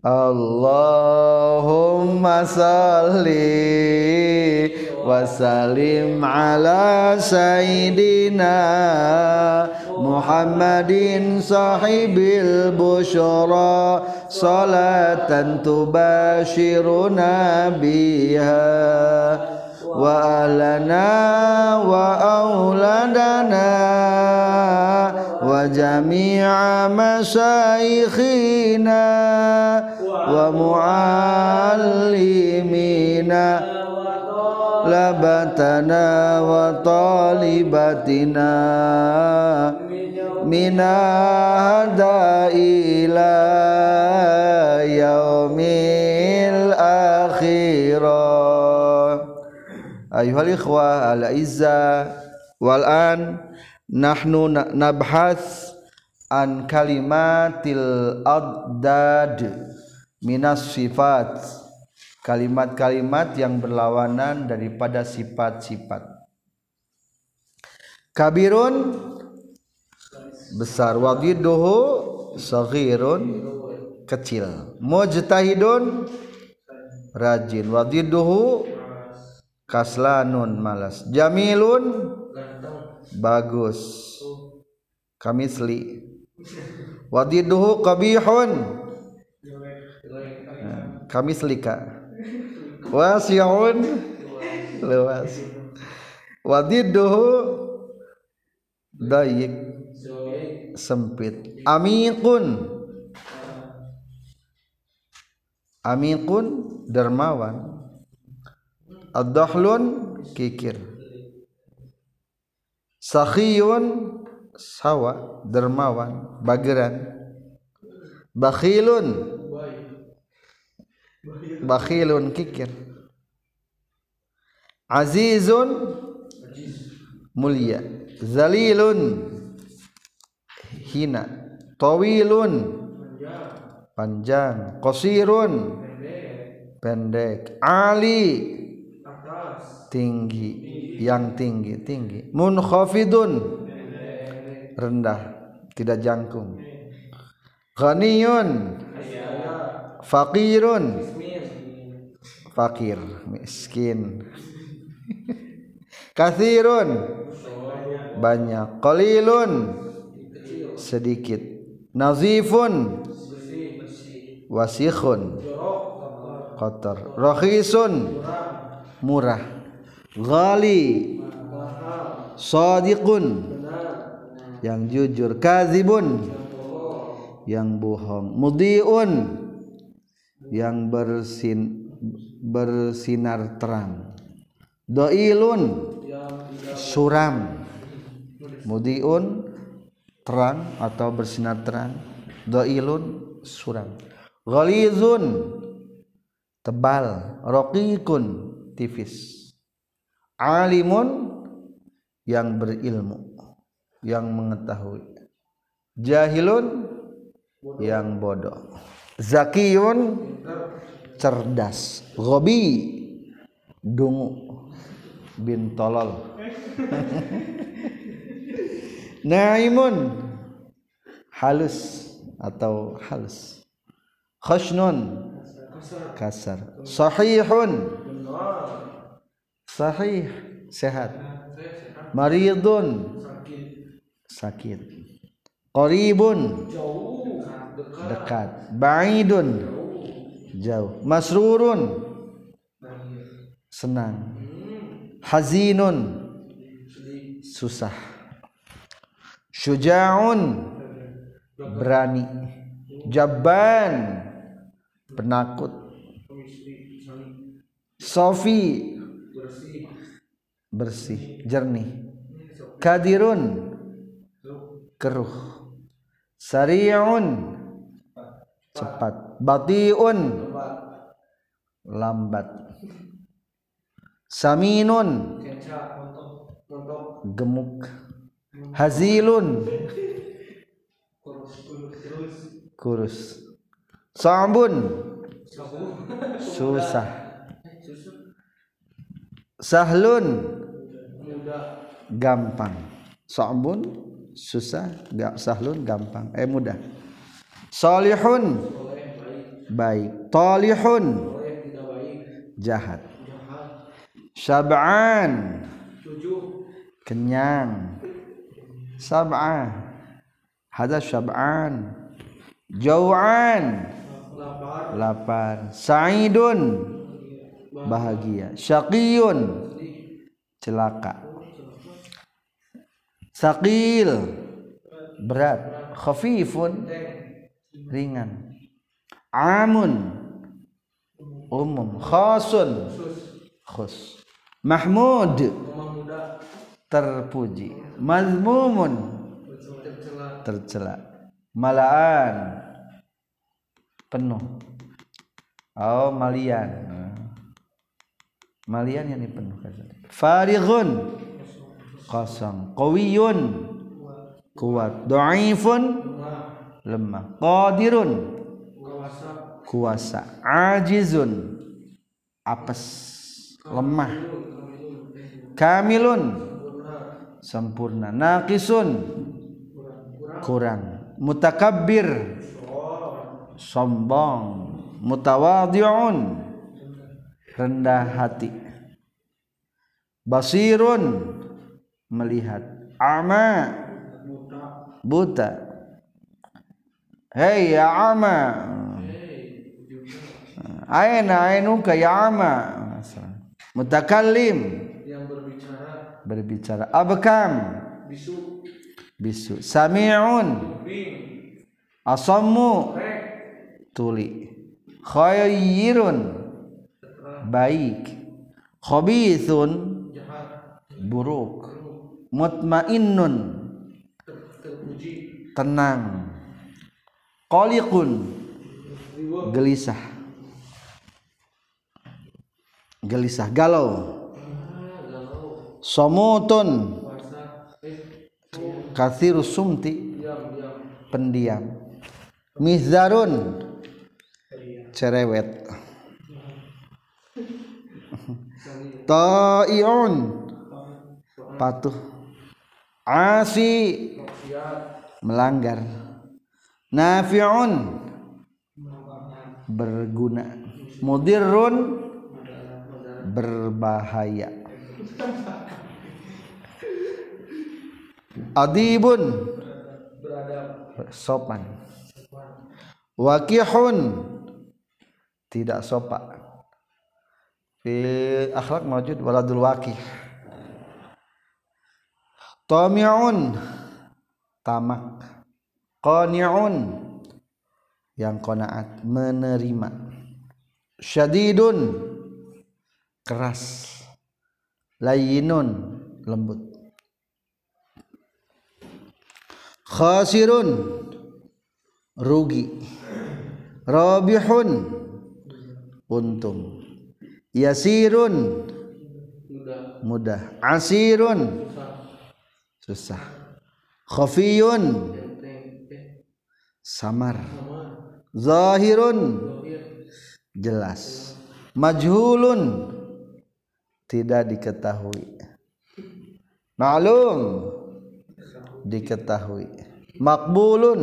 Allahumma salli wa sallim ala sayyidina Muhammadin sahibil busyara salatan tubashiruna biha wa alana wa auladana وجميع مشايخنا ومعلمينا لبتنا وطالبتنا من هدى إلى يوم الآخرة. أيها الإخوة الأعزاء والآن nahnu nabhas an kalimatil addad minas sifat. Kalimat-kalimat yang berlawanan daripada sifat-sifat. Kabirun besar. Wadiduhu saghirun kecil. Mujtahidun rajin. Wadiduhu kaslanun malas. Jamilun bagus. Kamisli wadiduhu qabihun. Kamislika wasi'un. Luas. Wadiduhu dayik sempit. Amikun amikun dermawan. Ad-dahlun kikir sakhiyun sawa dermawan bageran. Bakhilun. Bakhilun kikir. Azizun. Mulia. Zalilun. Hina. Tawilun. Panjang. Qasirun. Pendek. Ali. Tinggi yang tinggi tinggi. Munkhafidun. Rendah tidak jangkung. Ghaniyun. Fakirun fakir miskin. Kathirun. Banyak. Qalilun. Sedikit. Nazifun. Wasikhun. Kotor. Rakhisun murah ghali. Sadiqun. Yang jujur kazibun. Yang bohong mudiun. Yang bersin bersinar terang. Doilun. Suram. Mudiun terang atau bersinar terang. Doilun suram. Ghalizun. Tebal raqiqun tipis alimun yang berilmu yang mengetahui. Jahilun yang bodoh. Zakiyun cerdas. Gobi dungu bin tolol. Naimun halus atau halus. Khusnun kasar. Sahihun sahih. Sehat. Maridun. Sakit. Qaribun. Dekat. Ba'idun. Jauh. Masrurun. Senang. Hazinun. Susah. Syuja'un. Berani. Jabban. Penakut. Sofi bersih jernih. Kadirun keruh. Sari'un cepat. Batiun lambat. Saminun gemuk. Hazilun kurus. Sambun susah sahlun. Gampang. Sambun susah. Gak sahlun gampang. Eh mudah. Salihun baik. Talihun jahat. Tujuh. Kenyang. Sab'ah hada syab'an. Jau'an lapar. Lapar. Sa'idun bahagia. Syaqiyun. Celaka. Saqil. Berat. Khafifun. Ringan. Amun. Umum. Khasun. Khus. Mahmud. Terpuji. Mazmumun. Tercela. Malaan. Penuh. Oh malian malian yang penuh farighun. Kosong. Qawiyun. Kuat. Dhaifun lemah. Qadirun. Kuasa. Ajizun. Apes. Lemah. Kamilun. Sempurna. Naqisun. Kurang. Mutakabbir. Sombong. Mutawadhi'un rendah hati basirun. Melihat. Ama. Buta. Hei ya ama. Aina ainuka ya ama. Mutakallim. Yang berbicara. Berbicara. Abkam. Bisu. Bisu. Sami'un. Asammu. Tuli. Khairun. Baik. Khabithun buruk. Mutmainnun. Tenang. Qaliqun. Gelisah. Gelisah. Galau. Somutun. Kathirus sumti. Diam diam pendiam. Mizarun. Cerewet. Ta'iun patuh. Asi. Melanggar. Nafi'un. Berguna. Mudirrun. Berbahaya. Adibun. Sopan. Wakihun. Tidak sopan. Fi akhlak mawjud waladul wakih tami'un tamak. Qani'un. Yang qanaat menerima. Syadidun. Keras. Layinun. Lembut. Khasirun. Rugi. Rabihun. Untung. Yasirun. Mudah. Mudah. Asirun susah. Khafiyun. Samar. Sama zahirun. Jelas. Majhulun. Tidak diketahui. Maklum diketahui. Makbulun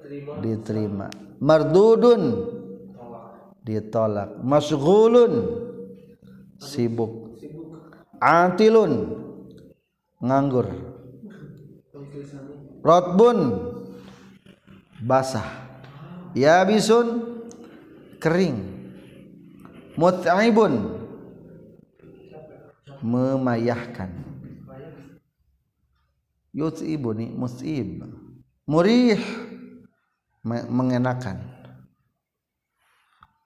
terima diterima. Mardudun. Ditolak. Masghulun sibuk. Atilun nganggur. Rotbun. Basah. Yabisun. Kering. Mut'ibun. Memayahkan. Yut'ibu nih mus'ib murih. Me- mengenakan.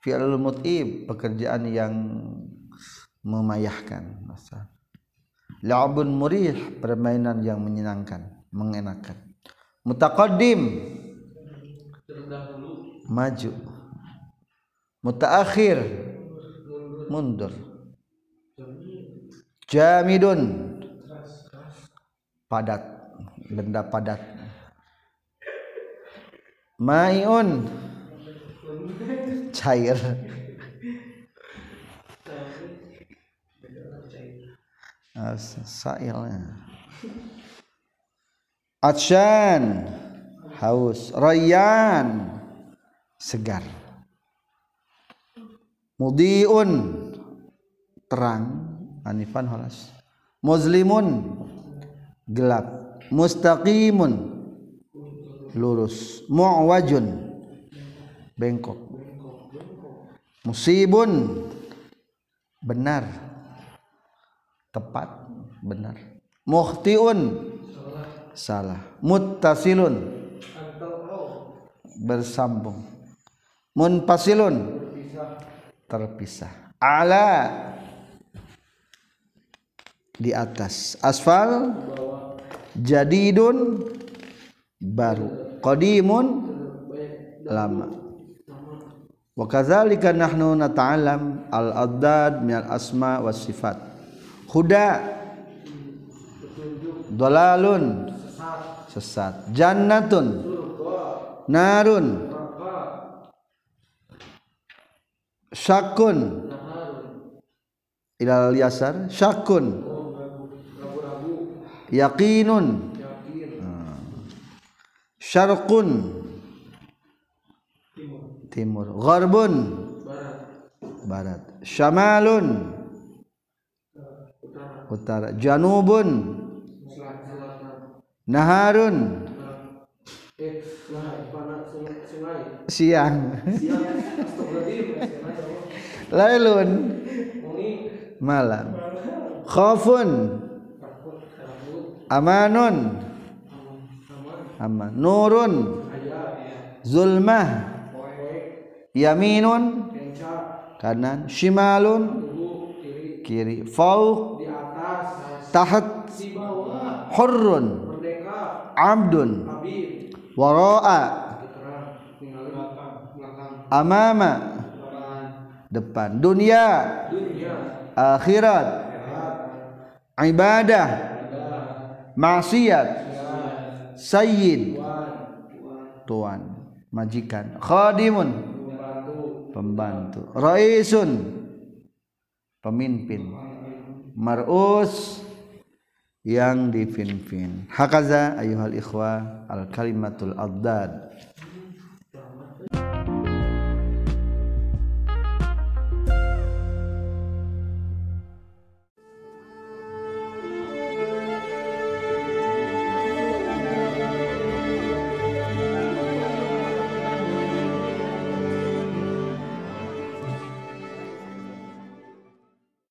Fi'lul mut'ib pekerjaan yang memayahkan. Masa la'bun murih permainan yang menyenangkan mengenakan. Mutaqaddim. Maju. Mutaakhir. Mundur. Jamidun. Padat. Benda padat. Maiun. Cair Ah, sailnya atsyan haus. Rayyan segar. Mudiun terang. Anifan holas. Muslimun gelap. Mustaqimun lurus. Mu'wajun bengkok. Musibun benar tepat benar. Muhtiun salah. Muttasilun. Bersambung. Munfasilun. Terpisah. Ala. Di atas. Asfal. Jadidun. Baru. Qadimun. Lama. Wa kadzalika nahnu nata'allam al-addad min al-asma was sifat huda. Dolalun. Sesat. Jannatun. Narun. Syakun. Ilal yasar. Syakun. Yakinun syarqun. Timur. Gharbun. Barat. Syamalun. Utara. Janubun. Naharun. Eh siang. Siang. Astagfirullahaladzim lailun. Malam. Khafun amanun. Aman. Nurun. Ayah zulmah. Yaminun. Kanan. Shimalun. Kiri. Fauq tahat hurrun abdun wara'a amama depan dunia akhirat ibadah maksiat sayyid tuan majikan khadimun pembantu raisun pemimpin mar'us yang dipinpin hakaza ayuhal ikhwa al kalimatul addad.